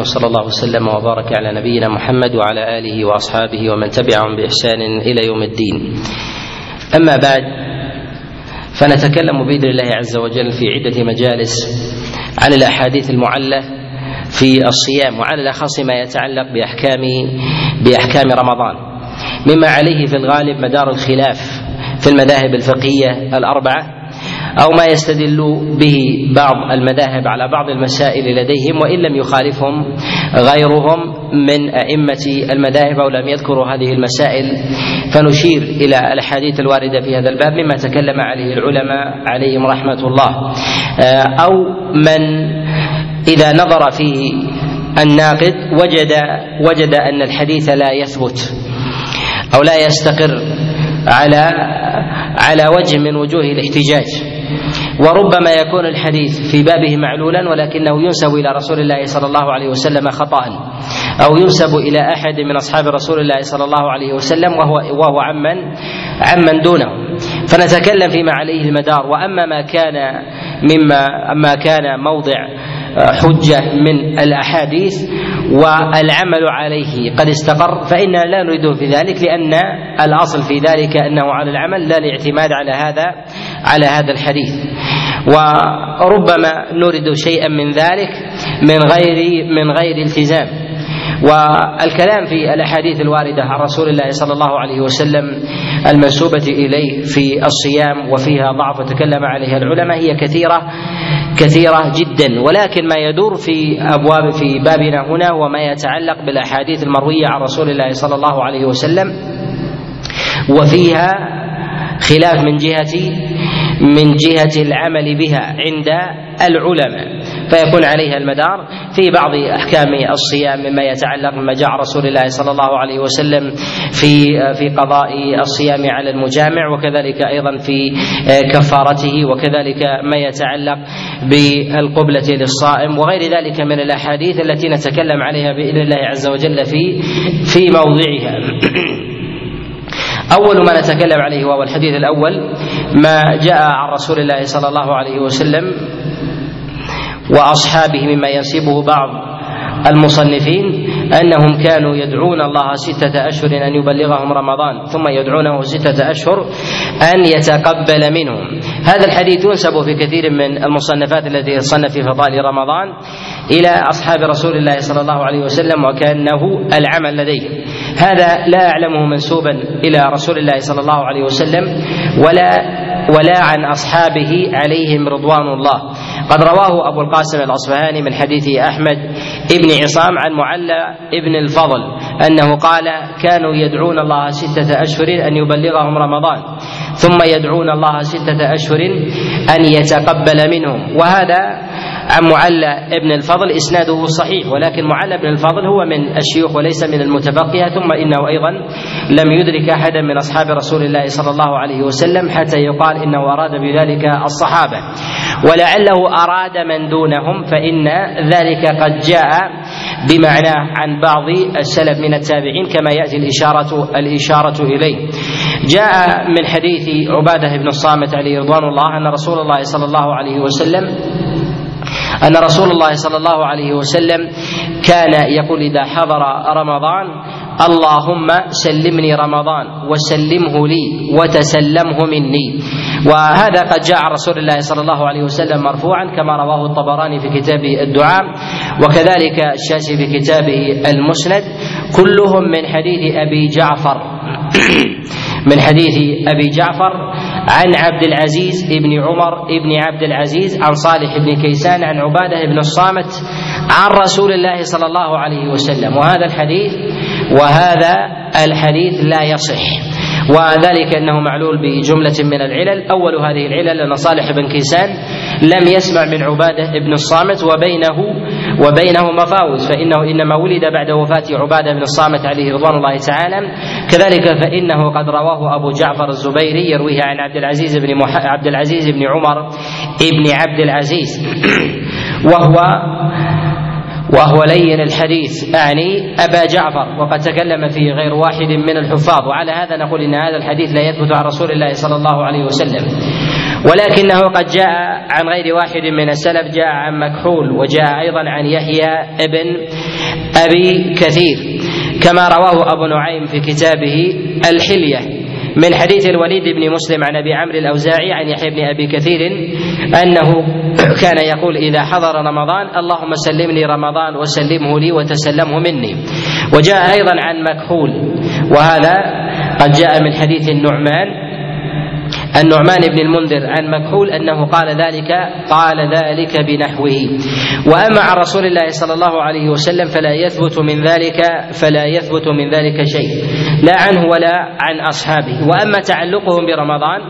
وصلى الله وسلم وبارك على نبينا محمد وعلى آله وأصحابه ومن تبعهم بإحسان إلى يوم الدين. أما بعد فنتكلم بإذن الله عز وجل في عدة مجالس عن الأحاديث المعلة في الصيام وعلى الأخص ما يتعلق بأحكام بأحكام رمضان مما عليه في الغالب مدار الخلاف في المذاهب الفقهية الأربعة أو ما يستدل به بعض المذاهب على بعض المسائل لديهم وإن لم يخالفهم غيرهم من أئمة المذاهب أو لم يذكروا هذه المسائل. فنشير إلى الأحاديث الواردة في هذا الباب مما تكلم عليه العلماء عليهم رحمة الله. أو من إذا نظر فيه الناقد وجد وجد أن الحديث لا يثبت أو لا يستقر على على وجه من وجوه الاحتجاج. وربما يكون الحديث في بابه معلولا ولكنه ينسب إلى رسول الله صلى الله عليه وسلم خطأ أو ينسب إلى أحد من أصحاب رسول الله صلى الله عليه وسلم وهو وهو عمن عمن دونه. فنتكلم فيما عليه المدار. وأما ما كان مما ما كان موضع حجة من الأحاديث والعمل عليه قد استقر فإنا لا نريده في ذلك لأن الأصل في ذلك أنه على العمل لا الاعتماد على هذا على هذا الحديث. وربما نريد شيئا من ذلك من غير من غير التزام. والكلام في الأحاديث الواردة عن رسول الله صلى الله عليه وسلم المنسوبة إليه في الصيام وفيها ضعف وتكلم عليها العلماء هي كثيرة. كثيرة جدا. ولكن ما يدور في أبواب في بابنا هنا هو ما يتعلق بالأحاديث المروية عن رسول الله صلى الله عليه وسلم وفيها خلاف من جهة من جهة العمل بها عند العلماء. فيكون عليها المدار في بعض أحكام الصيام مما يتعلق بما جاء رسول الله صلى الله عليه وسلم في في قضاء الصيام على المجامع وكذلك أيضا في كفارته وكذلك ما يتعلق بالقبلة للصائم وغير ذلك من الأحاديث التي نتكلم عليها بإذن الله عز وجل في في موضعها. أول ما نتكلم عليه وهو الحديث الأول ما جاء عن رسول الله صلى الله عليه وسلم وأصحابه مما ينسبه بعض المصنفين أنهم كانوا يدعون الله ستة أشهر أن يبلغهم رمضان ثم يدعونه ستة أشهر أن يتقبل منهم. هذا الحديث ينسب في كثير من المصنفات التي تصنف في فضائل رمضان إلى أصحاب رسول الله صلى الله عليه وسلم وكأنه العمل لديهم. هذا لا أعلمه منسوبا إلى رسول الله صلى الله عليه وسلم ولا ولا عن أصحابه عليهم رضوان الله. قد رواه أبو القاسم الاصفهاني من حديث أحمد ابن عصام عن معلى ابن الفضل أنه قال كانوا يدعون الله ستة أشهر أن يبلغهم رمضان ثم يدعون الله ستة أشهر أن يتقبل منهم وهذا عن معلى ابن الفضل إسناده صحيح ولكن معلى بن الفضل هو من الشيوخ وليس من المتبقية ثم إنه أيضا لم يدرك احدا من أصحاب رسول الله صلى الله عليه وسلم حتى يقال إنه أراد بذلك الصحابة ولعله أراد من دونهم فإن ذلك قد جاء بمعناه عن بعض السلف من التابعين كما يأتي الاشاره الإشارة إليه. جاء من حديث عبادة بن الصامت عليه رضوان الله أن رسول الله صلى الله عليه وسلم أن رسول الله صلى الله عليه وسلم كان يقول إذا حضر رمضان اللهم سلمني رمضان وسلمه لي وتسلمه مني. وهذا قد جاء عن رسول الله صلى الله عليه وسلم مرفوعا كما رواه الطبراني في كتابه الدعاء وكذلك الشاشي في كتابه المسند. كلهم من حديث أبي جعفر. من حديث أبي جعفر عن عبد العزيز بن عمر بن عبد العزيز عن صالح بن كيسان عن عبادة بن الصامت عن رسول الله صلى الله عليه وسلم. وهذا الحديث وهذا الحديث لا يصح. وذلك أنه معلول بجملة من العلل. أول هذه العلل أن صالح بن كيسان لم يسمع من عبادة بن الصامت وبينه وبينه مفاوز فإنه إنما ولد بعد وفاة عبادة بن الصامت عليه رضوان الله تعالى. كذلك فإنه قد رواه أبو جعفر الزبيري يرويه عن عبد العزيز بن مح... عبد العزيز بن عمر بن عبد العزيز. وهو وهو لين الحديث أعني أبا جعفر وقد تكلم فيه غير واحد من الحفاظ. وعلى هذا نقول إن هذا الحديث لا يثبت عن رسول الله صلى الله عليه وسلم. ولكنه قد جاء عن غير واحد من السلف جاء عن مكحول وجاء أيضا عن يحيى ابن أبي كثير. كما رواه أبو نعيم في كتابه الحلية. من حديث الوليد بن مسلم عن أبي عمرو الأوزاعي عن يحيى بن أبي كثير أنه كان يقول إذا حضر رمضان اللهم سلمني رمضان وسلمه لي وتسلمه مني. وجاء أيضا عن مكحول وهذا قد جاء من حديث النعمان النعمان بن المنذر عن مكحول أنه قال ذلك قال ذلك بنحوه. وأما عن رسول الله صلى الله عليه وسلم فلا يثبت من ذلك فلا يثبت من ذلك شيء. لا عنه ولا عن أصحابه. وأما تعلقهم برمضان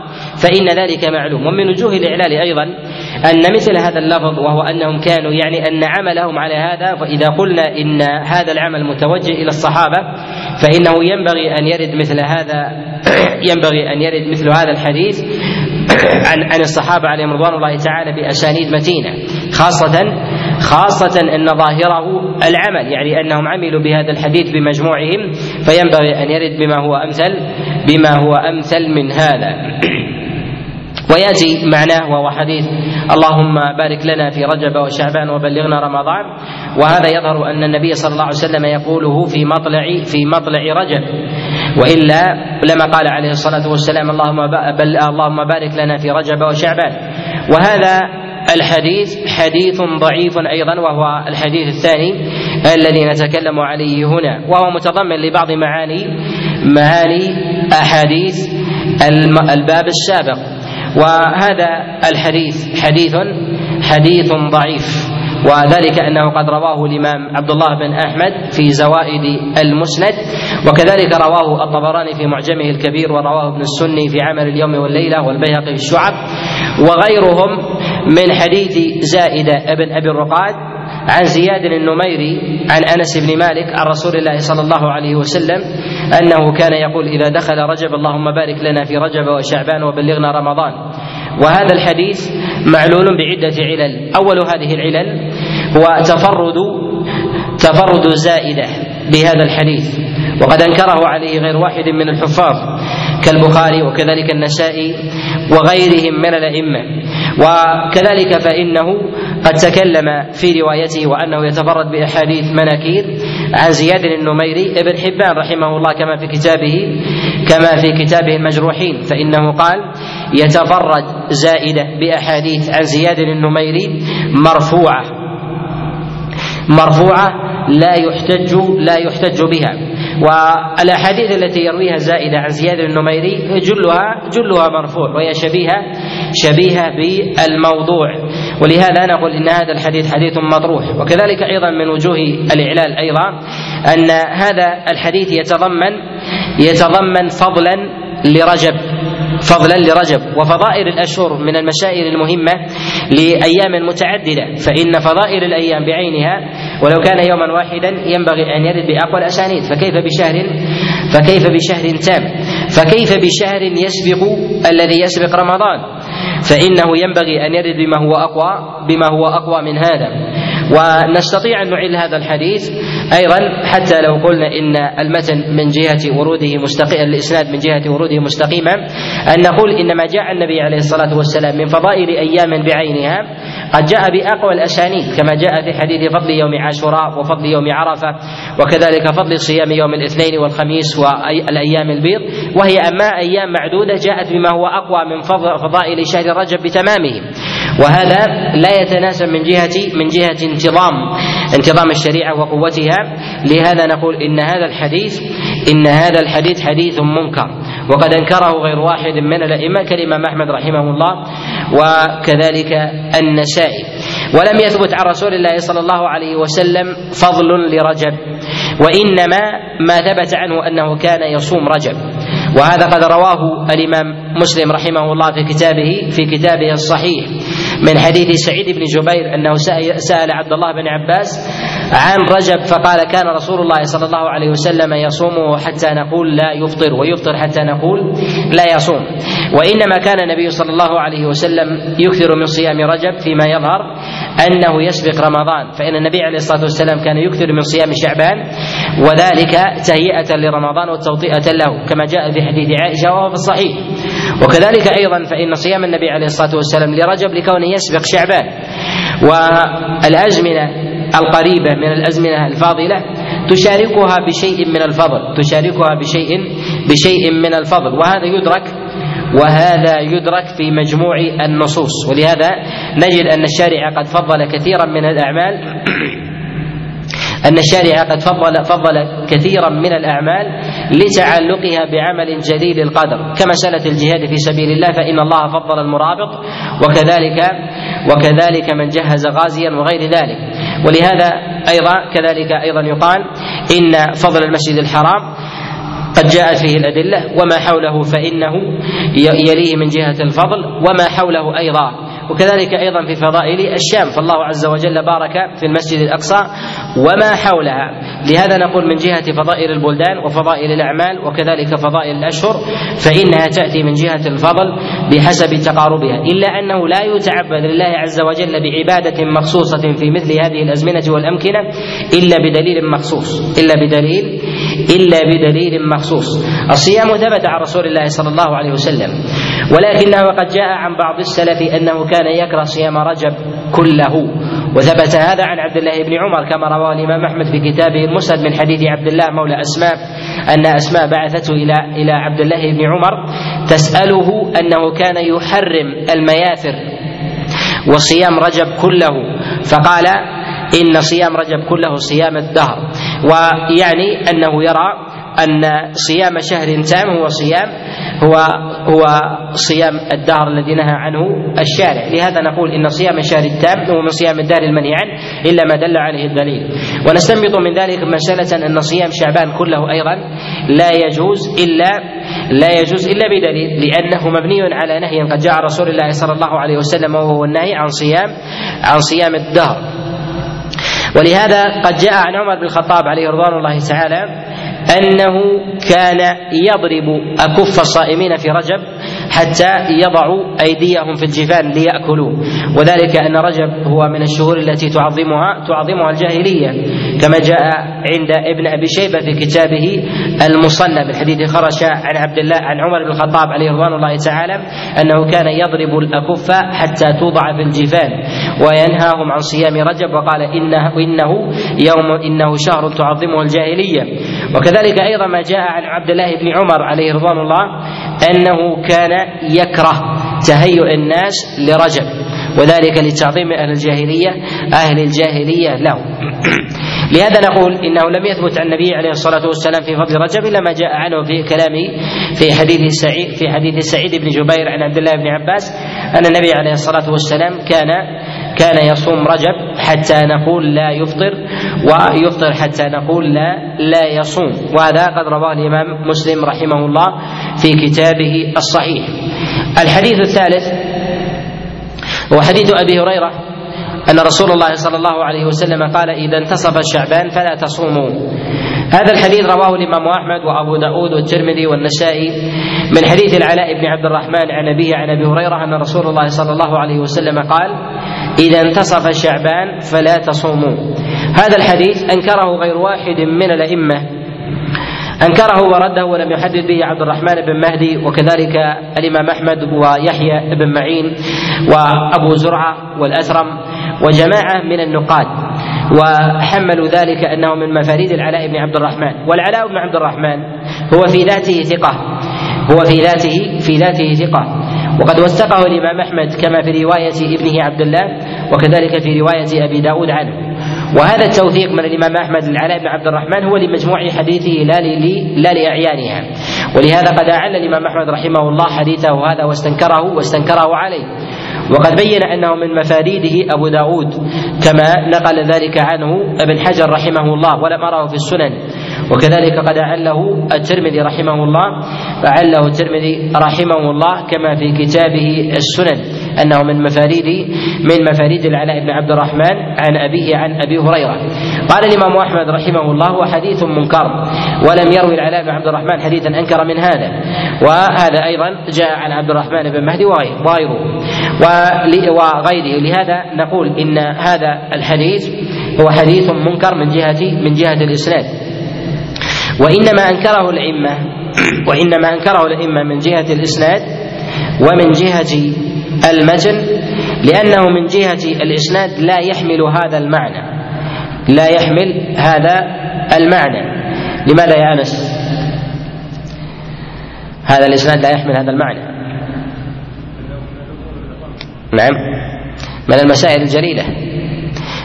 فإن ذلك معلوم. ومن وجوه الإعلال أيضا أن مثل هذا اللفظ وهو أنهم كانوا يعني أن عملهم على هذا فإذا قلنا إن هذا العمل متوجه إلى الصحابة فإنه ينبغي أن يرد مثل هذا ينبغي أن يرد مثل هذا الحديث عن عن الصحابة عليهم رضوان الله تعالى بأسانيد متينة خاصه خاصة أن ظاهره العمل يعني أنهم عملوا بهذا الحديث بمجموعهم فينبغي أن يرد بما هو أمثل بما هو أمثل من هذا. ويأتي معناه وهو حديث اللهم بارك لنا في رجب وشعبان وبلغنا رمضان. وهذا يظهر أن النبي صلى الله عليه وسلم يقوله في مطلع في مطلع رجب. وإلا لما قال عليه الصلاة والسلام اللهم بل اللهم بارك لنا في رجب وشعبان. وهذا الحديث حديث ضعيف أيضا وهو الحديث الثاني الذي نتكلم عليه هنا. وهو متضمن لبعض معاني معاني أحاديث الباب السابق. وهذا الحديث حديث حديث ضعيف وذلك أنه قد رواه الإمام عبد الله بن أحمد في زوائد المسند وكذلك رواه الطبراني في معجمه الكبير ورواه ابن السني في عمل اليوم والليلة والبيهقي في الشعب وغيرهم من حديث زائدة ابن أبي الرقاد عن زياد النميري عن أنس بن مالك عن رسول الله صلى الله عليه وسلم أنه كان يقول إذا دخل رجب اللهم بارك لنا في رجب وشعبان وبلغنا رمضان. وهذا الحديث معلول بعدة علل. أول هذه العلل هو تفرد تفرد زائدة بهذا الحديث. وقد أنكره عليه غير واحد من الحفاظ كالبخاري وكذلك النسائي وغيرهم من الأئمة. وكذلك فإنه قد تكلم في روايته وأنه يتفرد بأحاديث مناكير. عن زياد النميري ابن حبان رحمه الله كما في كتابه كما في كتابه المجروحين فإنه قال يتفرد زائدة بأحاديث عن زياد النميري مرفوعة. مرفوعة لا يحتج لا يحتج بها. والأحاديث التي يرويها زائدة عن زياد النميري جلها جلها مرفوع وهي شبيهه شبيهة بالموضوع. ولهذا نقول إن هذا الحديث حديث مطروح. وكذلك أيضا من وجوه الإعلال أيضا أن هذا الحديث يتضمن يتضمن فضلا لرجب. فضلا لرجب. وفضائل الأشهر من المسائل المهمة لأيام متعددة. فإن فضائل الأيام بعينها ولو كان يوما واحدا ينبغي أن يرد بأقوى الأسانيد. فكيف بشهر؟ فكيف بشهر تام؟ فكيف بشهر يسبق الذي يسبق رمضان؟ فإنه ينبغي أن يرد بما هو أقوى بما هو أقوى من هذا. ونستطيع أن نعيد هذا الحديث أيضا حتى لو قلنا إن المتن من جهة وروده مستقيم الإسناد من جهة وروده مستقيما أن نقول ان ما جاء النبي عليه الصلاة والسلام من فضائل أيام بعينها قد جاء بأقوى الأسانيد كما جاء في حديث فضل يوم عاشوراء وفضل يوم عرفة وكذلك فضل صيام يوم الاثنين والخميس والأيام البيض وهي أما أيام معدودة جاءت بما هو أقوى من فضائل شهر رجب بتمامه. وهذا لا يتناسب من جهة من جهة انتظام انتظام الشريعة وقوتها. لهذا نقول إن هذا الحديث إن هذا الحديث حديث منكر. وقد أنكره غير واحد من الأئمة كالإمام أحمد رحمه الله وكذلك النسائي. ولم يثبت عن رسول الله صلى الله عليه وسلم فضل لرجب وإنما ما ثبت عنه أنه كان يصوم رجب. وهذا قد رواه الإمام مسلم رحمه الله في كتابه في كتابه الصحيح. من حديث سعيد بن جبير أنه سال عبد الله بن عباس عن رجب فقال كان رسول الله صلى الله عليه وسلم يصومه حتى نقول لا يفطر ويفطر حتى نقول لا يصوم. وإنما كان النبي صلى الله عليه وسلم يكثر من صيام رجب فيما يظهر أنه يسبق رمضان فإن النبي عليه الصلاة والسلام كان يكثر من صيام شعبان وذلك تهيئة لرمضان وتوطئة له كما جاء في حديث عائشة وهو في الصحيح. وكذلك أيضا فإن صيام النبي عليه الصلاة والسلام لرجب لكونه يسبق شعبان. والأزمنة القريبة من الأزمنة الفاضلة تشاركها بشيء من الفضل تشاركها بشيء بشيء من الفضل. وهذا يدرك وهذا يدرك في مجموع النصوص. ولهذا نجد أن الشارع قد فضل كثيرا من الأعمال. أن الشارع قد فضل فضل كثيرا من الأعمال لتعلقها بعمل جليل القدر كمسألة الجهاد في سبيل الله فإن الله فضل المرابط وكذلك وكذلك من جهز غازيا وغير ذلك. ولهذا أيضا كذلك أيضا يقال إن فضل المسجد الحرام قد جاءت فيه الأدلة وما حوله فإنه يليه من جهة الفضل وما حوله أيضا وكذلك أيضا في فضائل الشام. فالله عز وجل بارك في المسجد الأقصى وما حولها. لهذا نقول من جهة فضائل البلدان وفضائل الأعمال وكذلك فضائل الأشهر فإنها تأتي من جهة الفضل بحسب تقاربها. إلا أنه لا يتعبد لله عز وجل بعبادة مخصوصة في مثل هذه الأزمنة والأمكنة إلا بدليل مخصوص إلا بدليل إلا بدليل مخصوص. الصيام ثبت عن رسول الله صلى الله عليه وسلم ولكنه قد جاء عن بعض السلف أنه كان يكره صيام رجب كله. وثبت هذا عن عبد الله بن عمر كما رواه الإمام أحمد في كتابه المسند من حديث عبد الله مولى أسماء أن أسماء بعثته إلى إلى عبد الله بن عمر تسأله أنه كان يحرم المياثر وصيام رجب كله. فقال إن صيام رجب كله صيام الدهر. ويعني أنه يرى أن صيام شهر تام هو صيام هو هو صيام الدهر الذي نهى عنه الشارع. لهذا نقول إن صيام الشهر التام هو من صيام الدهر المنهي عنه إلا ما دل عليه الدليل. ونستنبط من ذلك مسألة أن صيام شعبان كله أيضا لا يجوز إلا لا يجوز إلا بدليل لأنه مبني على نهي قد جاء رسول الله صلى الله عليه وسلم وهو النهي عن صيام عن صيام الدهر. ولهذا قد جاء عن عمر بن الخطاب عليه رضوان الله تعالى أنه كان يضرب أكف الصائمين في رجب حتى يضعوا أيديهم في الجفان ليأكلوا. وذلك أن رجب هو من الشهور التي تعظمها تعظمها الجاهلية كما جاء عند ابن أبي شيبة في كتابه المصنف. الحديث خرج عن عبد الله عن عمر بن الخطاب عليه رضوان الله تعالى أنه كان يضرب الأكف حتى توضع في الجفان وينهاهم عن صيام رجب وقال إنه إنه يوم إنه شهر تعظمه الجاهلية. وكذلك أيضا ما جاء عن عبد الله بن عمر عليه رضوان الله أنه كان يكره تهيؤ الناس لرجب. وذلك لتعظيم أهل الجاهلية أهل الجاهلية له لهذا نقول إنه لم يثبت عن النبي عليه الصلاة والسلام في فضل رجب إلا ما جاء عنه في كلامه في حديث سعيد في حديث سعيد بن جبير عن عبد الله بن عباس أن النبي عليه الصلاة والسلام كان كان يصوم رجب حتى نقول لا يفطر ويفطر حتى نقول لا لا يصوم. وهذا قد رواه الإمام مسلم رحمه الله في كتابه الصحيح. الحديث الثالث هو حديث أبي هريرة أن رسول الله صلى الله عليه وسلم قال إذا انتصف شعبان فلا تصوموا. هذا الحديث رواه الإمام أحمد وأبو داود والترمذي والنسائي. من حديث العلاء بن عبد الرحمن عن أبيه عن أبي هريرة أن رسول الله صلى الله عليه وسلم قال إذا انتصف شعبان فلا تصوموا. هذا الحديث أنكره غير واحد من الأئمة. أنكره ورده ولم يحدث به عبد الرحمن بن مهدي وكذلك الإمام أحمد ويحيى بن معين وأبو زرعة والأثرم وجماعة من النقاد. وحملوا ذلك أنه من مفاريد العلاء بن عبد الرحمن. والعلاء بن عبد الرحمن هو في ذاته ثقة. هو في ذاته في ذاته ثقة. وقد وثقه الإمام أحمد كما في رواية ابنه عبد الله وكذلك في رواية أبي داود عنه. وهذا التوثيق من الإمام أحمد للعلاء بن عبد الرحمن هو لمجموع حديثه لا لا لأعيانها. ولهذا قد أعل الإمام أحمد رحمه الله حديثه هذا واستنكره واستنكره عليه. وقد بين أنه من مفاريده أبو داود كما نقل ذلك عنه ابن حجر رحمه الله ولم أره في السنن. وكذلك قد أعله الترمذي رحمه الله فعله الترمذي رحمه الله كما في كتابه السنن أنه من مفاريد من مفاريد العلاء بن عبد الرحمن عن أبيه عن أبي هريرة. قال الإمام أحمد رحمه الله هو حديث منكر ولم يروي العلاء بن عبد الرحمن حديثا أنكر من هذا. وهذا أيضا جاء عن عبد الرحمن بن مهدي وغيره وغيره. لهذا نقول إن هذا الحديث هو حديث منكر من جهه من جهة الإسناد. وإنما أنكره الأئمة وإنما أنكره الأئمة من جهة الإسناد ومن جهة المتن لأنه من جهة الإسناد لا يحمل هذا المعنى لا يحمل هذا المعنى. لماذا يا أنس؟ هذا الإسناد لا يحمل هذا المعنى. نعم. من المسائل الجليلة.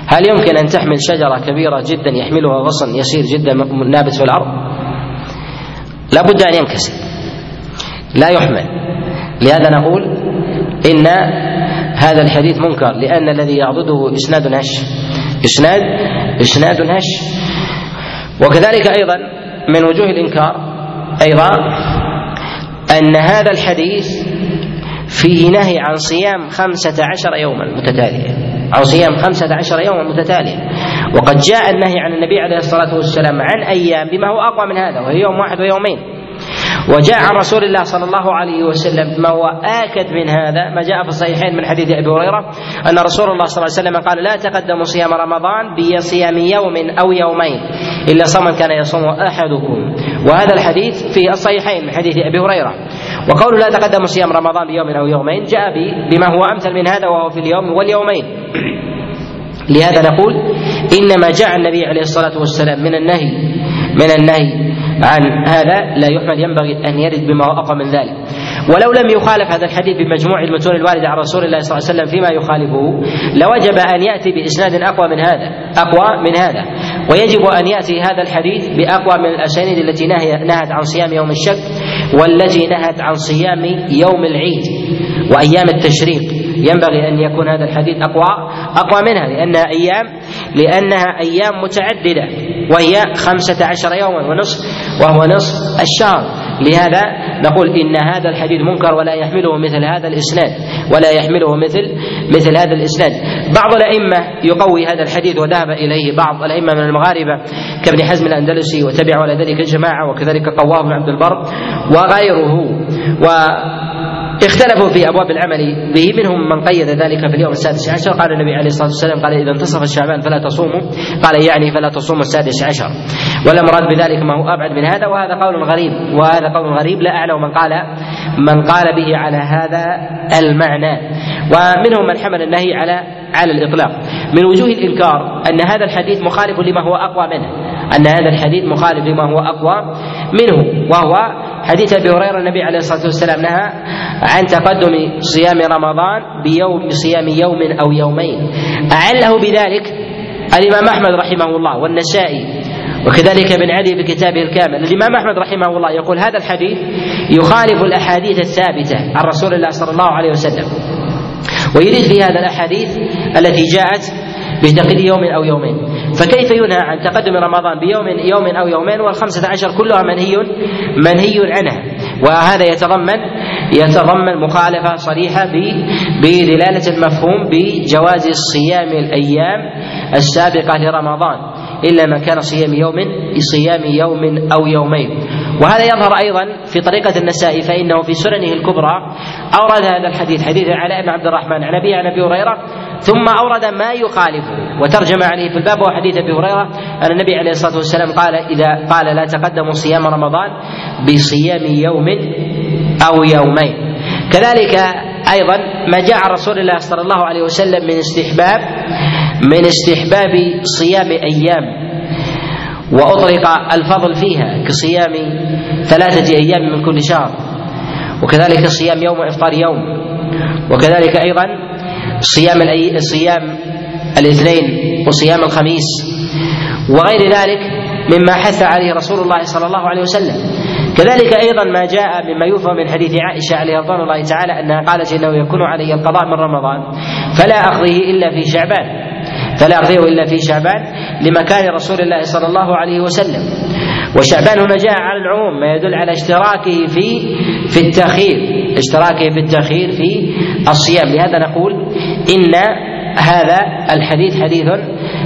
هل يمكن أن تحمل شجرة كبيرة جدا يحملها غصن يسير جدا نابت في الأرض؟ لا بد أن ينكسر لا يحمل. لهذا نقول إن هذا الحديث منكر لأن الذي يعضده إسناد هش إسناد إسناد هش وكذلك أيضا من وجوه الإنكار أيضا أن هذا الحديث فيه نهي عن صيام خمسة عشر يوما متتالية عن صيام خمسة عشر يوما متتالية وقد جاء النهي عن النبي عليه الصلاة والسلام عن أيام بما هو أقوى من هذا وهي يوم واحد ويومين. وجاء عن رسول الله صلى الله عليه وسلم ما هو آكد من هذا ما جاء في الصحيحين من حديث أبي هريرة أن رسول الله صلى الله عليه وسلم قال لا تقدموا صيام رمضان بصيام يوم أو يومين إلا صوما كان يصوم أحدكم. وهذا الحديث في الصحيحين من حديث أبي هريرة. وقول لا تقدم صيام رمضان بيوم أو يومين جاء بما هو أمثل من هذا وهو في اليوم واليومين. لهذا نقول إنما جاء النبي عليه الصلاة والسلام من النهي من النهي عن هذا لا يحمل ينبغي أن يرد بما أقوى من ذلك. ولو لم يخالف هذا الحديث بمجموع المتون الواردة عن رسول الله صلى الله عليه وسلم فيما يخالفه لوجب أن يأتي بإسناد أقوى من هذا أقوى من هذا. ويجب أن يأتي هذا الحديث بأقوى من الأسانيد التي نهت عن صيام يوم الشك والتي نهت عن صيام يوم العيد وأيام التشريق. ينبغي أن يكون هذا الحديث أقوى أقوى منها لأنها أيام لأنها أيام متعددة وهي خمسة عشر يوما ونصف وهو نصف الشهر. لهذا نقول إن هذا الحديث منكر ولا يحمله مثل هذا الإسناد ولا يحمله مثل مثل هذا الإسناد. بعض الأئمة يقوي هذا الحديث وذهب إليه بعض الأئمة من المغاربة كابن حزم الأندلسي وتبع على ذلك الجماعة وكذلك قواه بن عبد البر وغيره. و اختلفوا في أبواب العمل به منهم من قيد ذلك في اليوم السادس عشر. قال النبي عليه الصلاة والسلام قال إذا انتصف الشعبان فلا تصوموا. قال يعني فلا تصوموا السادس عشر. والمراد بذلك ما هو أبعد من هذا وهذا قول غريب وهذا قول غريب. لا أعلم من قال من قال به على هذا المعنى. ومنهم من حمل النهي على على الإطلاق. من وجوه الإنكار أن هذا الحديث مخالف لما هو أقوى منه. أن هذا الحديث مخالف لما هو أقوى منه وهو حديث أبي هريرة النبي عليه الصلاة والسلام نهى عن تقدم صيام رمضان بيوم بصيام يوم أو يومين. أعله بذلك الإمام أحمد رحمه الله والنسائي وكذلك ابن عدي في كتابه الكامل. الإمام أحمد رحمه الله يقول هذا الحديث يخالف الأحاديث الثابتة عن رسول الله صلى الله عليه وسلم. ويريد في هذا الأحاديث التي جاءت بتقديم يوم أو يومين. فكيف ينهى عن تقدم رمضان بيوم يوم أو يومين؟ والخمسه عشر كلها منهي منهي عنها وهذا يتضمن يتضمن مخالفة صريحة بدلالة المفهوم بجواز صيام الأيام السابقة لرمضان إلا ما كان صيام يوم بصيام يوم أو يومين. وهذا يظهر أيضا في طريقة النسائي فإنه في سننه الكبرى أورد هذا الحديث. حديث علاء بن عبد الرحمن عن أبي عن أبي هريرة ثم أورد ما يخالفه وترجم عليه في الباب وحديث أبي هريرة أن النبي عليه الصلاة والسلام قال إذا قال لا تقدموا صيام رمضان بصيام يوم أو يومين. كذلك أيضا ما جاء عن رسول الله صلى الله عليه وسلم من استحباب من استحباب صيام أيام. وأطلق الفضل فيها كصيام ثلاثة أيام من كل شهر. وكذلك صيام يوم وإفطار يوم. وكذلك أيضا صيام الأي... صيام الاثنين وصيام الخميس وغير ذلك مما حث عليه رسول الله صلى الله عليه وسلم. كذلك أيضا ما جاء مما يفهم من حديث عائشة عليه رضوان الله تعالى أنها قالت إنه يكون علي القضاء من رمضان فلا أقضيه إلا في شعبان. فلا أقضيه إلا في شعبان لمكان رسول الله صلى الله عليه وسلم. وشعبان هنا جاء على العموم ما يدل على اشتراكه في في التأخير. اشتراكه في التأخير في الصيام. لهذا نقول إن هذا الحديث حديث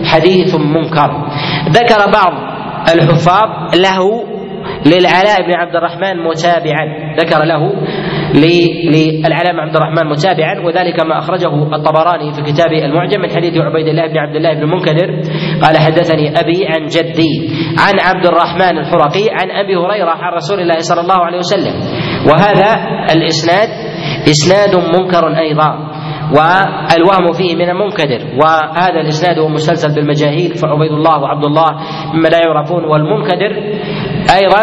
حديث منكر. ذكر بعض الحفاظ له للعلاء بن عبد الرحمن متابعا. ذكر له للعلاء بن عبد الرحمن متابعا وذلك ما أخرجه الطبراني في كتابه المعجم من حديث عبيد الله بن عبد الله بن المنكدر قال حدثني أبي عن جدي عن عبد الرحمن الحرقي عن أبي هريرة عن رسول الله صلى الله عليه وسلم. وهذا الإسناد إسناد منكر أيضا والوهم فيه من المنكدر وهذا الإسناد هو مسلسل بالمجاهيل فعبيد الله وعبد الله مما لا يعرفون والمنكدر أيضا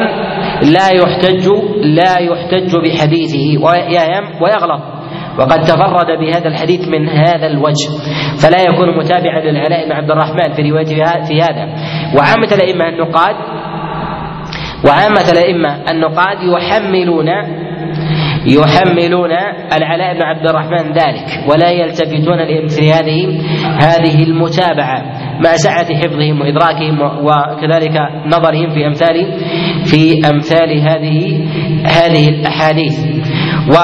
لا يحتج لا يحتج بحديثه ويغلط وقد تفرد بهذا الحديث من هذا الوجه فلا يكون متابعا للعلاء بن عبد الرحمن في روايته في هذا. وعامة الأئمة النقاد وعامة الأئمة النقاد يحملون يحملون العلاء بن عبد الرحمن ذلك ولا يلتفتون لمثل هذه هذه المتابعة مع سعة حفظهم وإدراكهم وكذلك نظرهم في أمثال في أمثال هذه هذه الأحاديث. و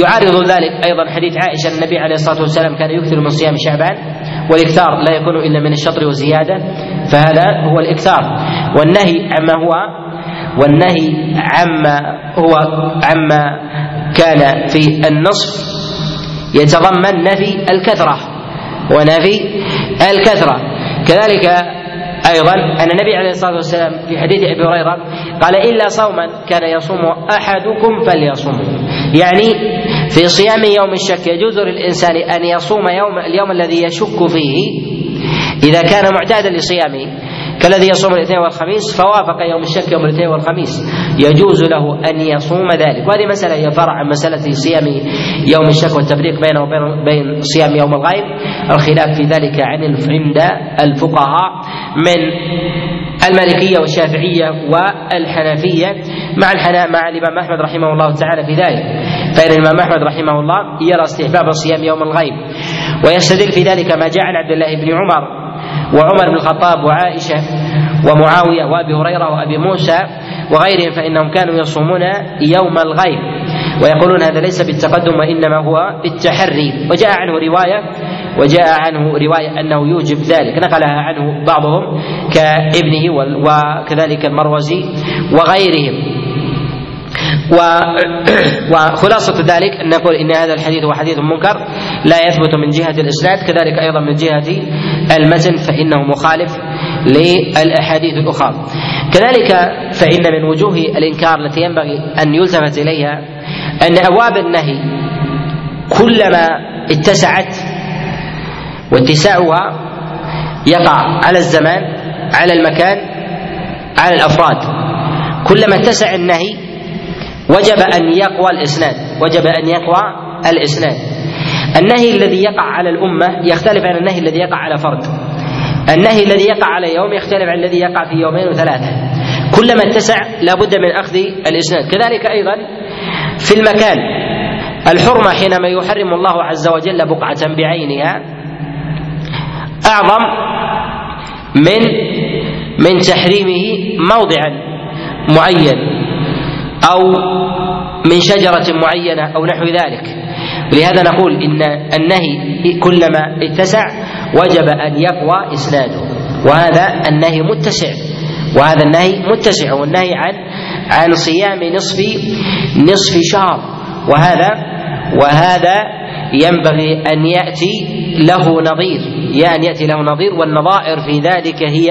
يعارض ذلك أيضا حديث عائشة النبي عليه الصلاة والسلام كان يكثر من صيام شعبان والإكثار لا يكون إلا من الشطر والزيادة. فهذا هو الإكثار. والنهي عما هو والنهي عما هو عما كان في النصف يتضمن نفي الكثرة ونفي الكثرة. كذلك أيضا أن النبي عليه الصلاة والسلام في حديث أبي هريرة قال إلا صوما كان يصوم أحدكم فليصومه يعني في صيام يوم الشك يجوز للإنسان أن يصوم يوم اليوم الذي يشك فيه إذا كان معتادا لصيامه كالذي يصوم الاثنين والخميس فوافق يوم الشك يوم الاثنين والخميس. يجوز له أن يصوم ذلك. وهذه مسألة هي فرع عن مسألة صيام يوم الشك والتفريق بينه وبين بين صيام يوم الغيب. الخلاف في ذلك عن عند الفقهاء من المالكية والشافعية والحنفية. مع الحنا مع الإمام أحمد رحمه الله تعالى في ذلك. فإن الإمام أحمد رحمه الله يرى استحباب صيام يوم الغيب. ويستدل في ذلك ما جاء عن عبد الله بن عمر وعمر بن الخطاب وعائشة ومعاوية وأبي هريرة وأبي موسى وغيرهم فإنهم كانوا يصومون يوم الغيب ويقولون هذا ليس بالتقدم وإنما هو بالتحري. وجاء عنه رواية وجاء عنه رواية أنه يوجب ذلك. نقلها عنه بعضهم كابنه وكذلك المروزي وغيرهم. وخلاصة ذلك أن نقول إن هذا الحديث هو حديث منكر لا يثبت من جهة الإسناد كذلك أيضا من جهة المتن فإنه مخالف للأحاديث الأخرى. كذلك فإن من وجوه الإنكار التي ينبغي أن يلتفت إليها أن أبواب النهي كلما اتسعت واتساعها يقع على الزمان على المكان على الأفراد. كلما اتسع النهي وجب أن يقوى الإسناد. وجب أن يقوى الإسناد. النهي الذي يقع على الأمة يختلف عن النهي الذي يقع على فرد. النهي الذي يقع على يوم يختلف عن الذي يقع في يومين وثلاثة. كلما اتسع لابد من أخذ الإسناد. كذلك أيضا في المكان. الحرمة حينما يحرم الله عز وجل بقعة بعينها أعظم من من تحريمه موضعا معين. أو من شجرة معينة أو نحو ذلك. ولهذا نقول إن النهي كلما اتسع وجب أن يقوى إسناده. وهذا النهي متسع. وهذا النهي متسع والنهي عن عن صيام نصف نصف شهر. وهذا وهذا ينبغي أن يأتي له نظير. يا أن يأتي له نظير والنظائر في ذلك هي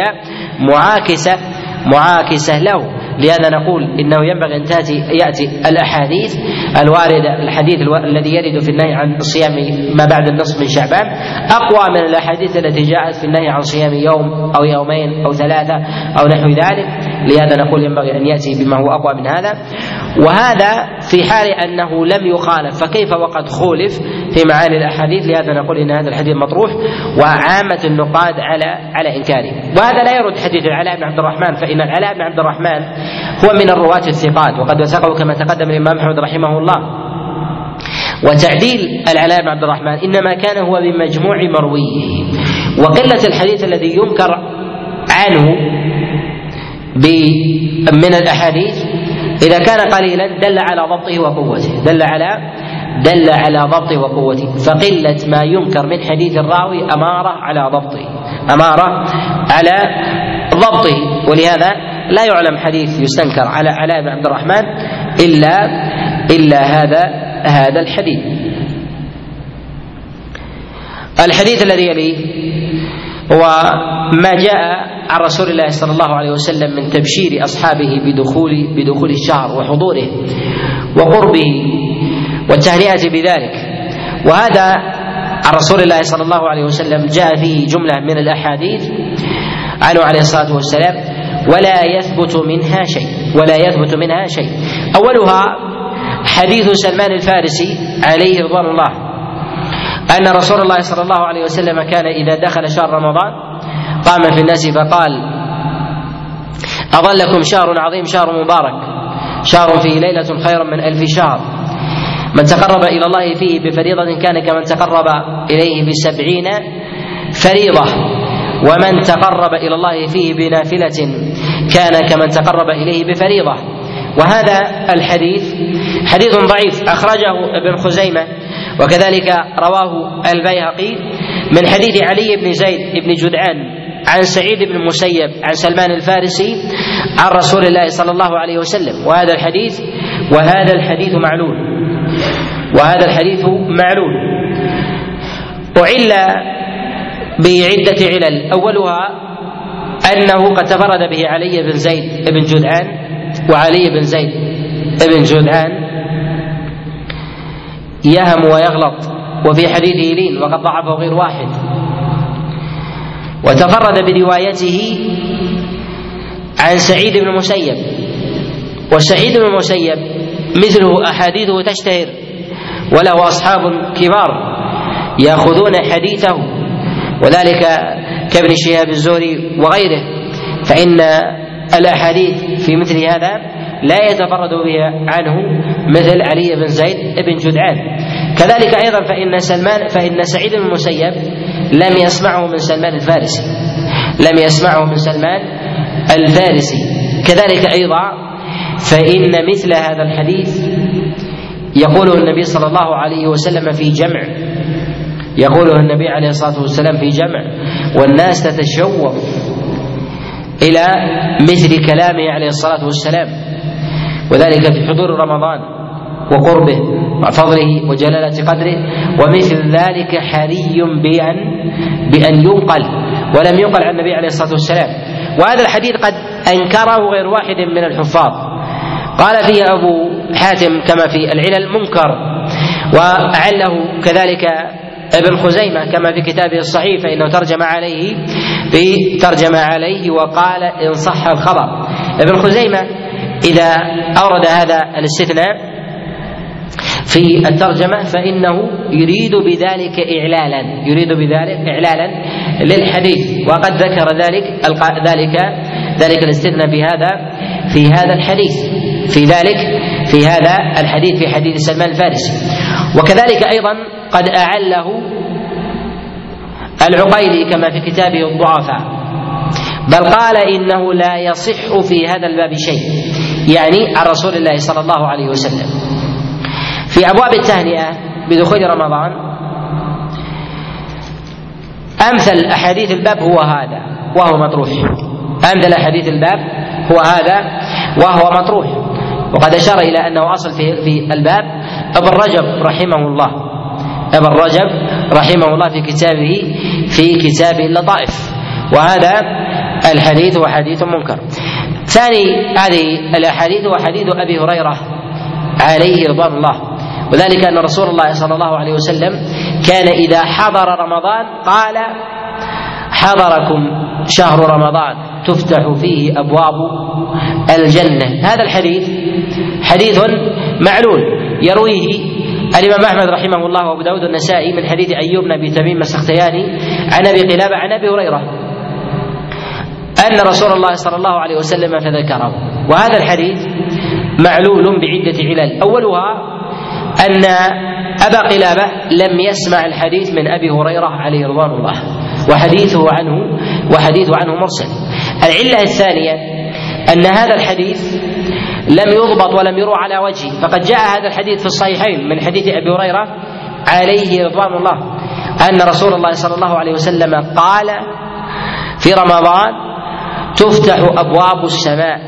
معاكسة معاكسة له. لهذا نقول إنه ينبغي أن تاتي يأتي الأحاديث الواردة الحديث الذي يرد في النهي عن صيام ما بعد النصف من شعبان. أقوى من الأحاديث التي جاءت في النهي عن صيام يوم أو يومين أو ثلاثة أو نحو ذلك. لهذا نقول ينبغي أن يأتي بما هو أقوى من هذا. وهذا في حال أنه لم يخالف فكيف وقد خولف في معاني الأحاديث؟ لهذا نقول إن هذا الحديث مطروح وعامة النقاد على على إنكاره. وهذا لا يرد حديث العلاء بن عبد الرحمن فإن العلاء بن عبد الرحمن هو من الرواة الثقات وقد وثقه كما تقدم الإمام أحمد رحمه الله. وتعديل العلاء بن عبد الرحمن إنما كان هو بمجموع مرويه. وقلة الحديث الذي ينكر عنه من الأحاديث إذا كان قليلا دل على ضبطه وقوته دل على دل على ضبطه وقوته. فقلة ما ينكر من حديث الراوي أمارة على ضبطه أمارة على ضبطه. ولهذا لا يعلم حديث يستنكر على علاء بن عبد الرحمن إلا إلا هذا هذا الحديث. الحديث الذي يليه هو ما جاء عن رسول الله صلى الله عليه وسلم من تبشير أصحابه بدخول بدخول الشهر وحضوره وقربه والتهنئة بذلك. وهذا عن رسول الله صلى الله عليه وسلم جاء فيه جملة من الأحاديث. عنه عليه الصلاة والسلام ولا يثبت منها شيء ولا يثبت منها شيء. أولها حديث سلمان الفارسي عليه رضوان الله أن رسول الله صلى الله عليه وسلم كان إذا دخل شهر رمضان قام في الناس فقال أظلكم شهر عظيم شهر مبارك شهر فيه ليلة خير من ألف شهر. من تقرب إلى الله فيه بفريضة كان كمن تقرب إليه بسبعين فريضة. ومن تقرب إلى الله فيه بنافلة كان كمن تقرب إليه بفريضة. وهذا الحديث حديث ضعيف أخرجه ابن خزيمة وكذلك رواه البيهقي من حديث علي بن زيد بن جدعان عن سعيد بن المسيب عن سلمان الفارسي عن رسول الله صلى الله عليه وسلم. وهذا الحديث وهذا الحديث معلول. وهذا الحديث معلول. أعل بعدة علل. أولها أنه قد تفرد به علي بن زيد بن جدعان وعلي بن زيد بن جدعان يهم ويغلط وفي حديثه لين وقد ضعفه غير واحد. وتفرد بروايته عن سعيد بن المسيب وسعيد بن المسيب مثله أحاديثه تشتهر وله أصحاب كبار يأخذون حديثه وذلك كابن شهاب الزهري وغيره فإن الأحاديث في مثل هذا لا يتفرد بها عنه مثل علي بن زيد بن جدعان. كذلك أيضا فإن سلمان فإن سعيد بن المسيب لم يسمعه من سلمان الفارسي لم يسمعه من سلمان الفارسي. كذلك أيضا فإن مثل هذا الحديث يقوله النبي صلى الله عليه وسلم في جمع يقوله النبي عليه الصلاة والسلام في جمع والناس تتشوف إلى مثل كلامه عليه الصلاة والسلام وذلك في حضور رمضان وقربه وفضله وجلالة قدره ومثل ذلك حري بأن بأن ينقل ولم ينقل عن النبي عليه الصلاة والسلام. وهذا الحديث قد أنكره غير واحد من الحفاظ. قال فيه أبو حاتم كما في العلل منكر وأعله كذلك ابن خزيمة كما في كتابه الصحيح فإنه ترجم عليه ترجم عليه وقال إن صح الخبر. ابن خزيمة إذا أورد هذا الاستثناء في الترجمة فإنه يريد بذلك إعلالا يريد بذلك إعلالا للحديث وقد ذكر ذلك ذلك ذلك الاستثناء في هذا في هذا الحديث في ذلك في هذا الحديث في حديث سلمان الفارسي. وكذلك أيضا قد أعله العقيلي كما في كتابه الضعفاء. بل قال إنه لا يصح في هذا الباب شيء يعني عن رسول الله صلى الله عليه وسلم. في أبواب التهنئة بدخول رمضان أمثل أحاديث الباب هو هذا وهو مطروح. أمثل أحاديث الباب هو هذا وهو مطروح. وقد أشار إلى أنه أصل في الباب ابن رجب رحمه الله. ابن رجب رحمه الله في كتابه في كتابه اللطائف وهذا الحديث هو حديث منكر. ثاني هذه الأحاديث هو حديث أبي هريرة عليه رضوان الله. وذلك أن رسول الله صلى الله عليه وسلم كان إذا حضر رمضان قال حضركم شهر رمضان تفتح فيه أبواب الجنة. هذا الحديث حديث معلول يرويه الإمام أحمد رحمه الله وأبو داود النسائي من حديث أيوب بن أبي تميم السختياني عن أبي قلابة عن أبي هريرة أن رسول الله صلى الله عليه وسلم فذكره. وهذا الحديث معلول بعدة علل. أولها أن أبا قلابة لم يسمع الحديث من أبي هريرة عليه رضوان الله. وحديثه عنه وحديثه عنه مرسل. العلة الثانية أن هذا الحديث لم يضبط ولم يروى على وجهه. فقد جاء هذا الحديث في الصحيحين من حديث أبي هريرة عليه رضوان الله أن رسول الله صلى الله عليه وسلم قال في رمضان تفتح أبواب السماء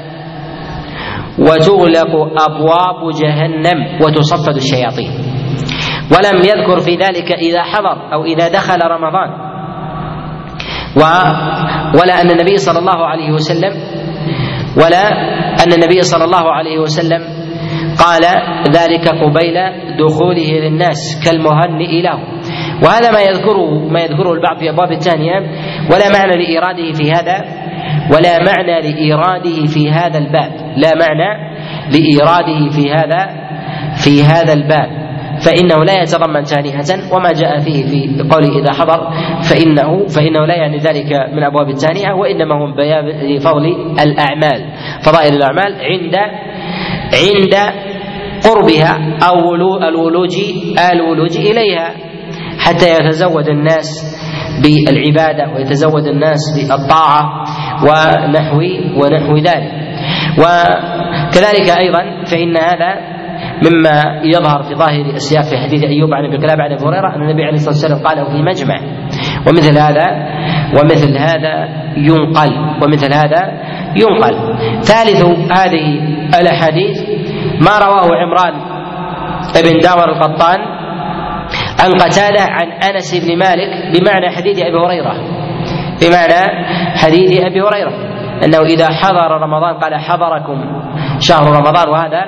وتغلق أبواب جهنم وتصفد الشياطين. ولم يذكر في ذلك إذا حضر أو إذا دخل رمضان. و ولا أن النبي صلى الله عليه وسلم ولا أن النبي صلى الله عليه وسلم قال ذلك قبيل دخوله للناس كالمهنئ له وهذا ما يذكره ما يذكره البعض في أبواب الثانية ولا معنى لإيراده في هذا ولا معنى لإيراده في هذا الباب. لا معنى لإيراده في هذا في هذا الباب. فإنه لا يتضمن تانية وما جاء فيه في قوله إذا حضر فإنه فإنه لا يعني ذلك من أبواب التانية وإنما هو بيان فضل الأعمال. فضائل الأعمال عند عند قربها أو الولوج الولوج إليها حتى يتزود الناس بالعبادة ويتزود الناس بالطاعة ونحو ونحو ذلك. وكذلك أيضا فإن هذا مما يظهر في ظاهر السياق في حديث أيوب عن ابي كلاب عن أبي هريرة أن النبي عليه الصلاة والسلام قاله في مجمع. ومثل هذا ومثل هذا ينقل ومثل هذا ينقل. ثالث هذه الأحاديث ما رواه عمران بن داور القطان عن قتادة عن أنس بن مالك بمعنى حديث أبي هريرة. بمعنى حديث أبي هريرة. أنه إذا حضر رمضان قال حضركم شهر رمضان وهذا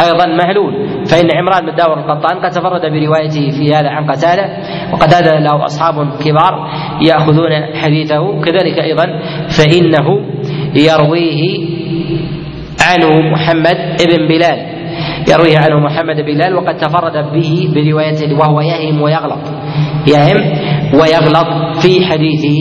أيضا معلول فإن عمران بن داور القطان قد تفرد بروايته في هذا عن قتادة وقتاده له أصحاب كبار يأخذون حديثه. كذلك أيضا فإنه يرويه عنه محمد بن بلال. يرويه عنه محمد بن بلال وقد تفرد به بروايته وهو يهم ويغلط. يهم ويغلط في حديثه.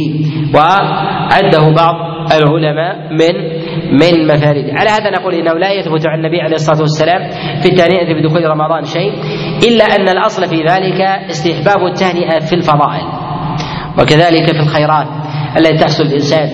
وعده بعض العلماء من من مفارده. على هذا نقول إنه لا يثبت عن النبي عليه الصلاة والسلام في التهنئه بدخول رمضان شيء إلا أن الأصل في ذلك استحباب التهنئة في الفضائل وكذلك في الخيرات التي تحصل الإنسان.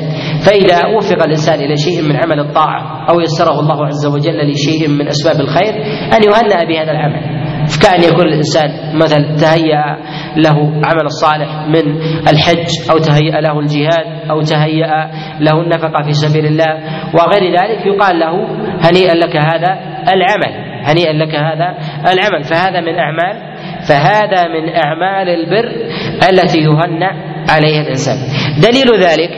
فإذا وفق الإنسان إلى شيء من عمل الطاعة أو يسره الله عز وجل لشيء من أسباب الخير أن يهنأ بهذا العمل. كأن يكون الإنسان مثلا تهيأ له عمل الصالح من الحج أو تهيأ له الجهاد أو تهيأ له النفقة في سبيل الله وغير ذلك يقال له هنيئا لك هذا العمل هنيئا لك هذا العمل فهذا من أعمال فهذا من أعمال البر التي يهنأ عليها الإنسان. دليل ذلك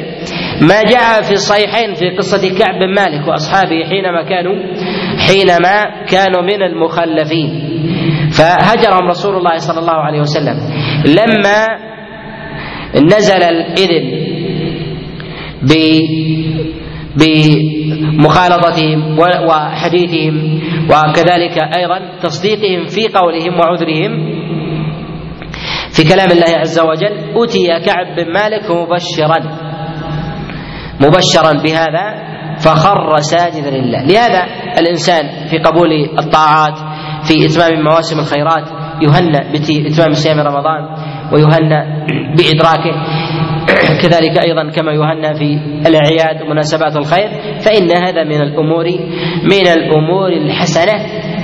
ما جاء في الصحيحين في قصة كعب بن مالك وأصحابه حينما كانوا حينما كانوا من المخلفين. فهجرهم رسول الله صلى الله عليه وسلم. لما نزل الإذن بمخالطتهم وحديثهم وكذلك أيضا تصديقهم في قولهم وعذرهم في كلام الله عز وجل أتي كعب بن مالك مبشرا مبشرا بهذا فخر ساجدا لله. لهذا الإنسان في قبول الطاعات في إتمام مواسم الخيرات يهنأ بإتمام صيام رمضان ويهنأ بإدراكه. كذلك أيضا كما يهنأ في الأعياد ومناسبات الخير فإن هذا من الأمور من الأمور الحسنة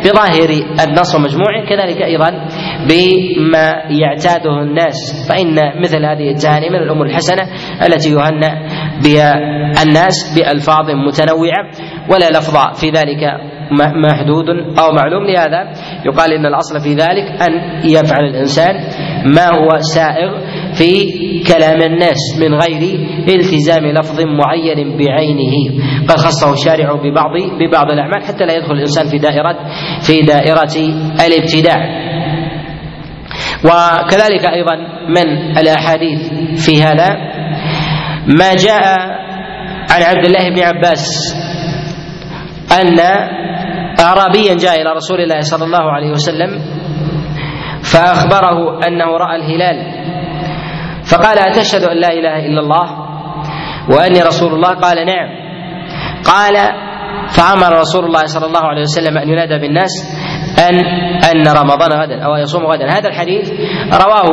بظاهر النص ومجموعه. كذلك أيضا بما يعتاده الناس فإن مثل هذه التهاني من الأمور الحسنة التي يهنأ بها الناس بألفاظ متنوعة ولا لفظ في ذلك محدود أو معلوم. لهذا يقال إن الأصل في ذلك أن يفعل الإنسان ما هو سائغ في كلام الناس من غير التزام لفظ معين بعينه. قد خصه الشارع ببعض ببعض الأعمال حتى لا يدخل الإنسان في دائره في دائرة الابتداع. وكذلك أيضا من الأحاديث في هذا ما جاء عن عبد الله بن عباس أن أعرابيا جاء إلى رسول الله صلى الله عليه وسلم فأخبره أنه رأى الهلال. فقال أتشهد أن لا إله إلا الله وأني رسول الله؟ قال نعم. قال فأمر رسول الله صلى الله عليه وسلم أن ينادى بالناس أن أن رمضان غدا أو يصوم غدا. هذا الحديث رواه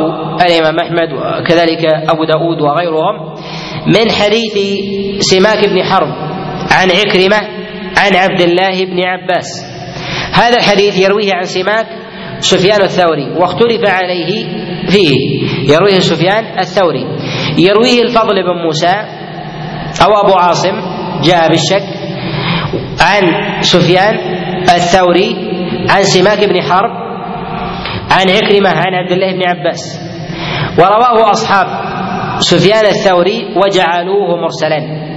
الإمام أحمد وكذلك أبو داود وغيرهم من حديث سماك بن حرب عن عكرمة عن عبد الله بن عباس. هذا الحديث يرويه عن سماك سفيان الثوري واختلف عليه فيه. يرويه سفيان الثوري. يرويه الفضل بن موسى أو أبو عاصم جاء بالشك عن سفيان الثوري عن سماك بن حرب عن عكرمة عن عبد الله بن عباس. ورواه أصحاب سفيان الثوري وجعلوه مرسلا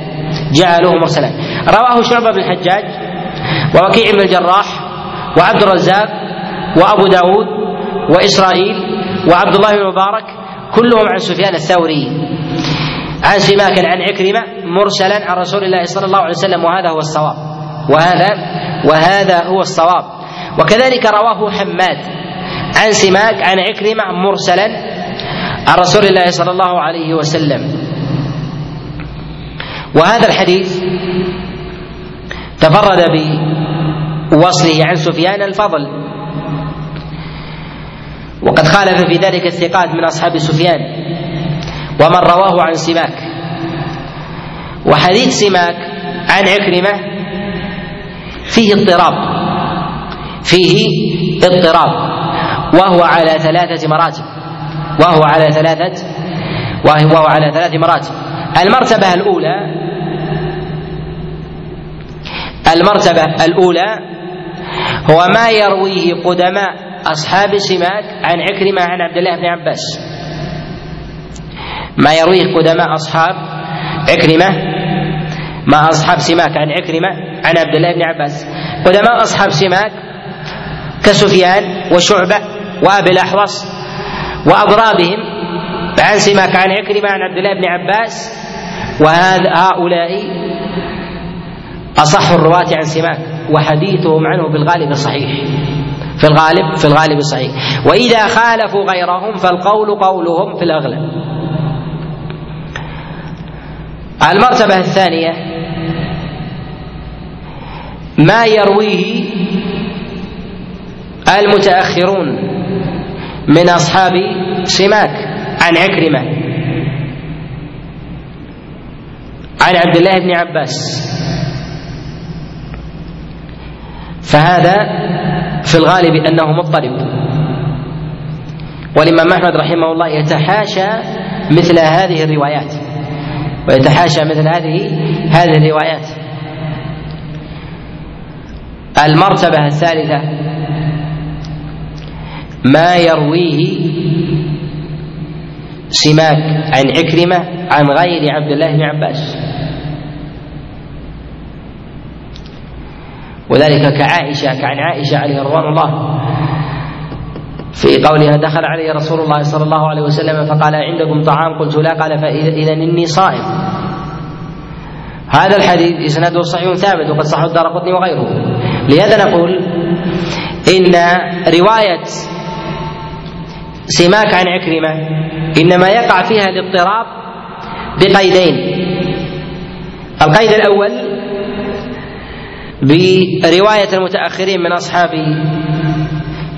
جعلوه مرسلا. رواه شعبة بن الحجاج ووكيع بن الجراح وعبد الرزاق وأبو داود وإسرائيل وعبد الله بن مبارك كلهم عن سفيان الثوري. عن سماك عن عكرمة مرسلا عن رسول الله صلى الله عليه وسلم وهذا هو الصواب. وهذا وهذا هو الصواب. وكذلك رواه حماد عن سماك عن عكرمة مرسلا عن رسول الله صلى الله عليه وسلم. وهذا الحديث تفرد بوصله عن سفيان الفضل. وقد خالف في ذلك الثقات من أصحاب سفيان ومن رواه عن سماك. وحديث سماك عن عكرمة فيه اضطراب فيه اضطراب وهو على ثلاثة مراتب وهو على ثلاثة وهو على ثلاث مراتب. المرتبة الأولى المرتبة الأولى هو ما يرويه قدماء أصحاب سماك عن عكرمة عن عبد الله بن عباس. ما يرويه قدماء أصحاب عكرمة ما أصحاب سماك عن عكرمة عن عبد الله بن عباس. قدماء أصحاب سماك كسفيان وشعبة وأبي الأحوص وأضرابهم عن سماك عن عكرمة عن عبد الله بن عباس. وهذا هؤلاء أصح الرواة عن سماك وحديثهم عنه بالغالب صحيح. في الغالب في الغالب صحيح. وإذا خالفوا غيرهم فالقول قولهم في الأغلب. المرتبة الثانية ما يرويه المتأخرون من أصحاب سماك. عن عكرمة عن عبد الله بن عباس. فهذا في الغالب أنه مضطرب. والإمام أحمد رحمه الله يتحاشى مثل هذه الروايات ويتحاشى مثل هذه هذه الروايات. المرتبة الثالثة ما يرويه سماك عن عكرمة عن غير عبد الله بن عباس. وذلك كعائشة كعن عائشة عليه رضوان الله. في قولها دخل علي رسول الله صلى الله عليه وسلم فقال عندكم طعام؟ قلت لا. قال فإذا إني صائم. هذا الحديث إسناده صحيح ثابت وقد صح الدار قطني وغيره. لهذا نقول إن رواية سماك عن عكرمة إنما يقع فيها الاضطراب بقيدين. القيد الأول برواية المتأخرين من أصحاب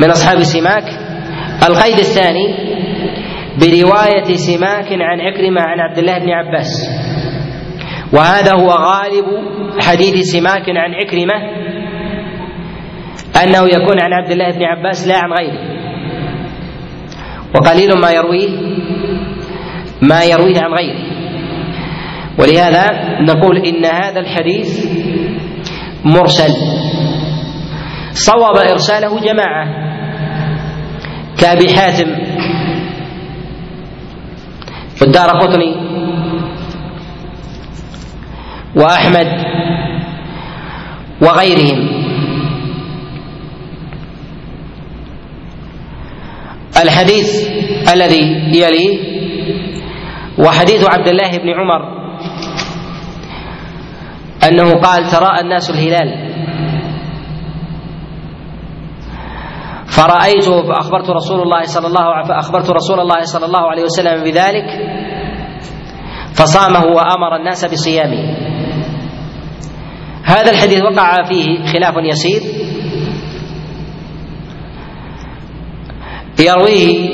من أصحاب سماك. القيد الثاني برواية سماك عن عكرمة عن عبد الله بن عباس. وهذا هو غالب حديث سماك عن عكرمة أنه يكون عن عبد الله بن عباس لا عن غيره. وقليل ما يرويه ما يرويه عن غيره. ولهذا نقول إن هذا الحديث مرسل. صوب إرساله جماعة. كأبي حاتم. والدار قطني. وأحمد. وغيرهم. الحديث الذي يليه وحديث عبد الله بن عمر أنه قال تراءى الناس الهلال. فرأيته فأخبرت رسول الله صلى الله فأخبرت رسول الله صلى الله عليه وسلم بذلك فصامه وأمر الناس بصيامه. هذا الحديث وقع فيه خلاف يسير. يرويه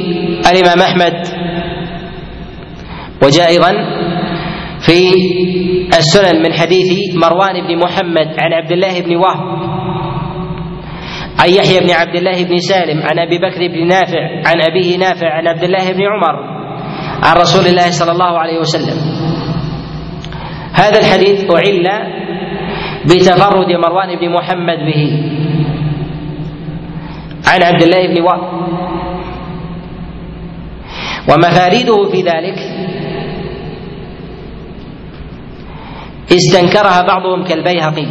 الإمام أحمد وجاء أيضا في السنن من حديث مروان بن محمد عن عبد الله بن وهب عن يحيى بن عبد الله بن سالم عن أبي بكر بن نافع عن أبيه نافع عن عبد الله بن عمر عن رسول الله صلى الله عليه وسلم. هذا الحديث أعل بتفرد مروان بن محمد به. عن عبد الله بن وهب. ومفاريده في ذلك استنكرها بعضهم كالبيهقي.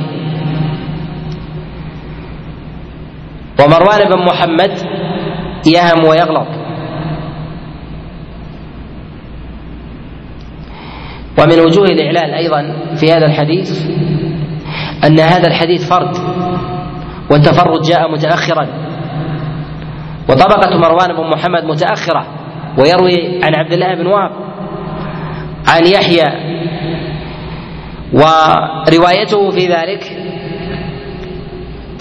ومروان بن محمد يهم ويغلط. ومن وجوه الإعلال أيضا في هذا الحديث أن هذا الحديث فرد والتفرد جاء متأخرا. وطبقة مروان بن محمد متأخرة ويروي عن عبد الله بن وهب عن يحيى وروايته في ذلك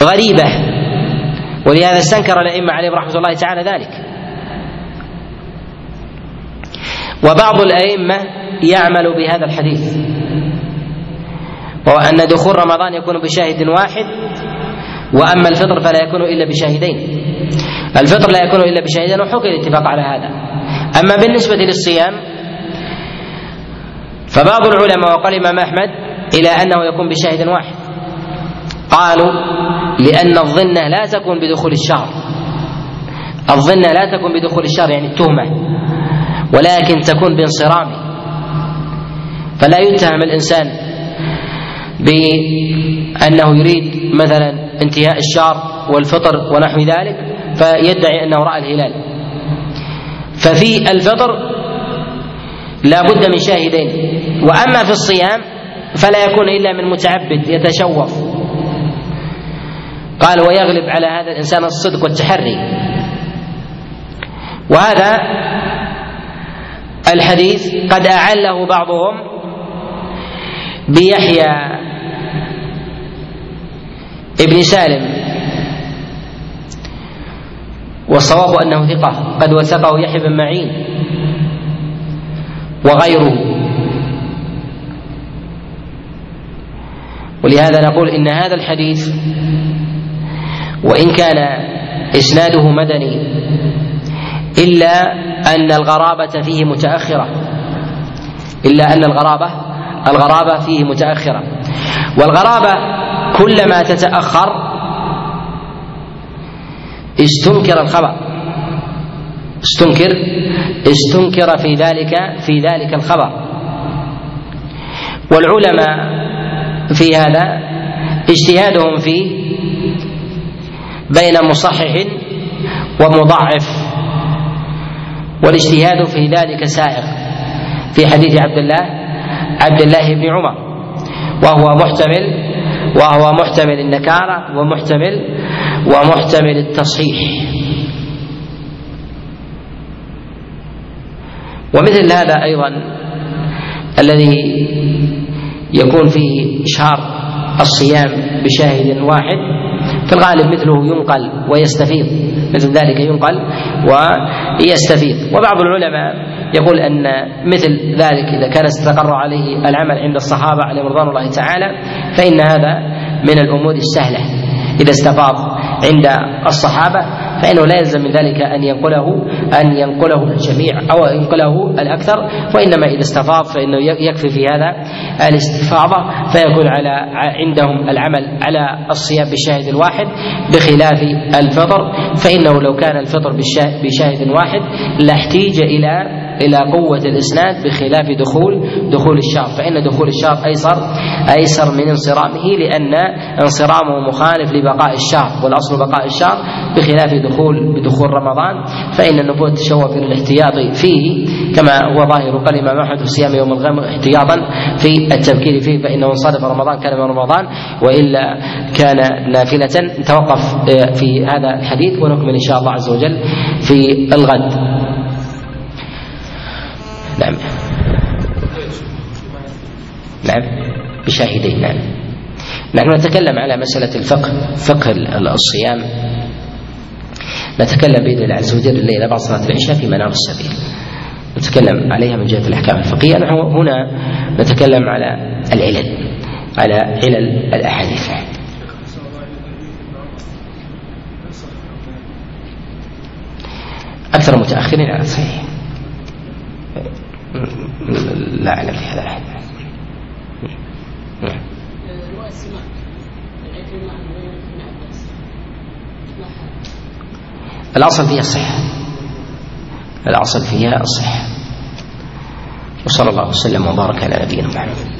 غريبة. ولهذا استنكر الأئمة عليهم رحمة الله تعالى ذلك. وبعض الأئمة يعمل بهذا الحديث وهو أن دخول رمضان يكون بشاهد واحد وأما الفطر فلا يكون إلا بشاهدين. الفطر لا يكون إلا بشاهدين وحكي الاتفاق على هذا. أما بالنسبة للصيام فبعض العلماء وقال الإمام أحمد إلى أنه يكون بشاهد واحد. قالوا لأن الظنة لا تكون بدخول الشهر الظنة لا تكون بدخول الشهر يعني التهمة ولكن تكون بانصرامه فلا يتهم الإنسان بأنه يريد مثلا انتهاء الشهر والفطر ونحو ذلك فيدعي أنه رأى الهلال. ففي الفطر لا بد من شاهدين. وأما في الصيام فلا يكون إلا من متعبد يتشوف. قال ويغلب على هذا الإنسان الصدق والتحري. وهذا الحديث قد أعله بعضهم بيحيى ابن سالم والصواب أنه ثقة قد وثقه يحيى بن معين وغيره. ولهذا نقول إن هذا الحديث وإن كان إسناده مدني إلا أن الغرابة فيه متأخرة إلا أن الغرابة الغرابة فيه متأخرة. والغرابة كلما تتأخر استنكر الخبر استنكر استنكر في ذلك في ذلك الخبر. والعلماء في هذا اجتهادهم فيه بين مصحح ومضعف والاجتهاد في ذلك سائغ. في حديث عبد الله عبد الله بن عمر وهو محتمل وهو محتمل النكارة ومحتمل ومحتمل التصحيح. ومثل هذا أيضا الذي يكون فيه إشهار الصيام بشاهد واحد في الغالب مثله ينقل ويستفيض مثل ذلك ينقل ويستفيض. وبعض العلماء يقول أن مثل ذلك إذا كان استقر عليه العمل عند الصحابة عليهم رضوان الله تعالى فإن هذا من الأمور السهلة إذا استفاض عند الصحابة. فإنه لا يلزم من ذلك أن ينقله أن ينقله الجميع أو ينقله الأكثر. وإنما إذا استفاض فإنه يكفي في هذا الاستفاضة فيكون على عندهم العمل على الصيام بشاهد واحد بخلاف الفطر. فإنه لو كان الفطر بشاهد واحد لاحتيج إلى إلى قوة الإسناد بخلاف دخول دخول الشهر فإن دخول الشهر ايسر أيسر من انصرامه لأن انصرامه مخالف لبقاء الشهر والأصل بقاء الشهر بخلاف دخول بدخول رمضان فإن النبوه تشوف إلى الاحتياط فيه كما هو ظاهر قال الإمام أحمد في صيام يوم الغم احتياطا في التبكير فيه فإنه ان صادف رمضان كان من رمضان وإلا كان نافلة. نتوقف في هذا الحديث ونكمل إن شاء الله عز وجل في الغد. نعم. نعم. بشاهدين نعم. نحن نتكلم على مسألة الفقه فقه الصيام. نتكلم بإذن الله عز وجل الليلة بعد صلاة العشاء في منار السبيل. نتكلم عليها من جهة الأحكام الفقهية. نحن هنا نتكلم على العلل على علل الأحاديث. أكثر متأخرين على الصحيح لا أعلم في هذا الحد الأصل فيها الصحة. الأصل فيها الصحة. وصلى الله وسلم وبارك على نبينا محمد.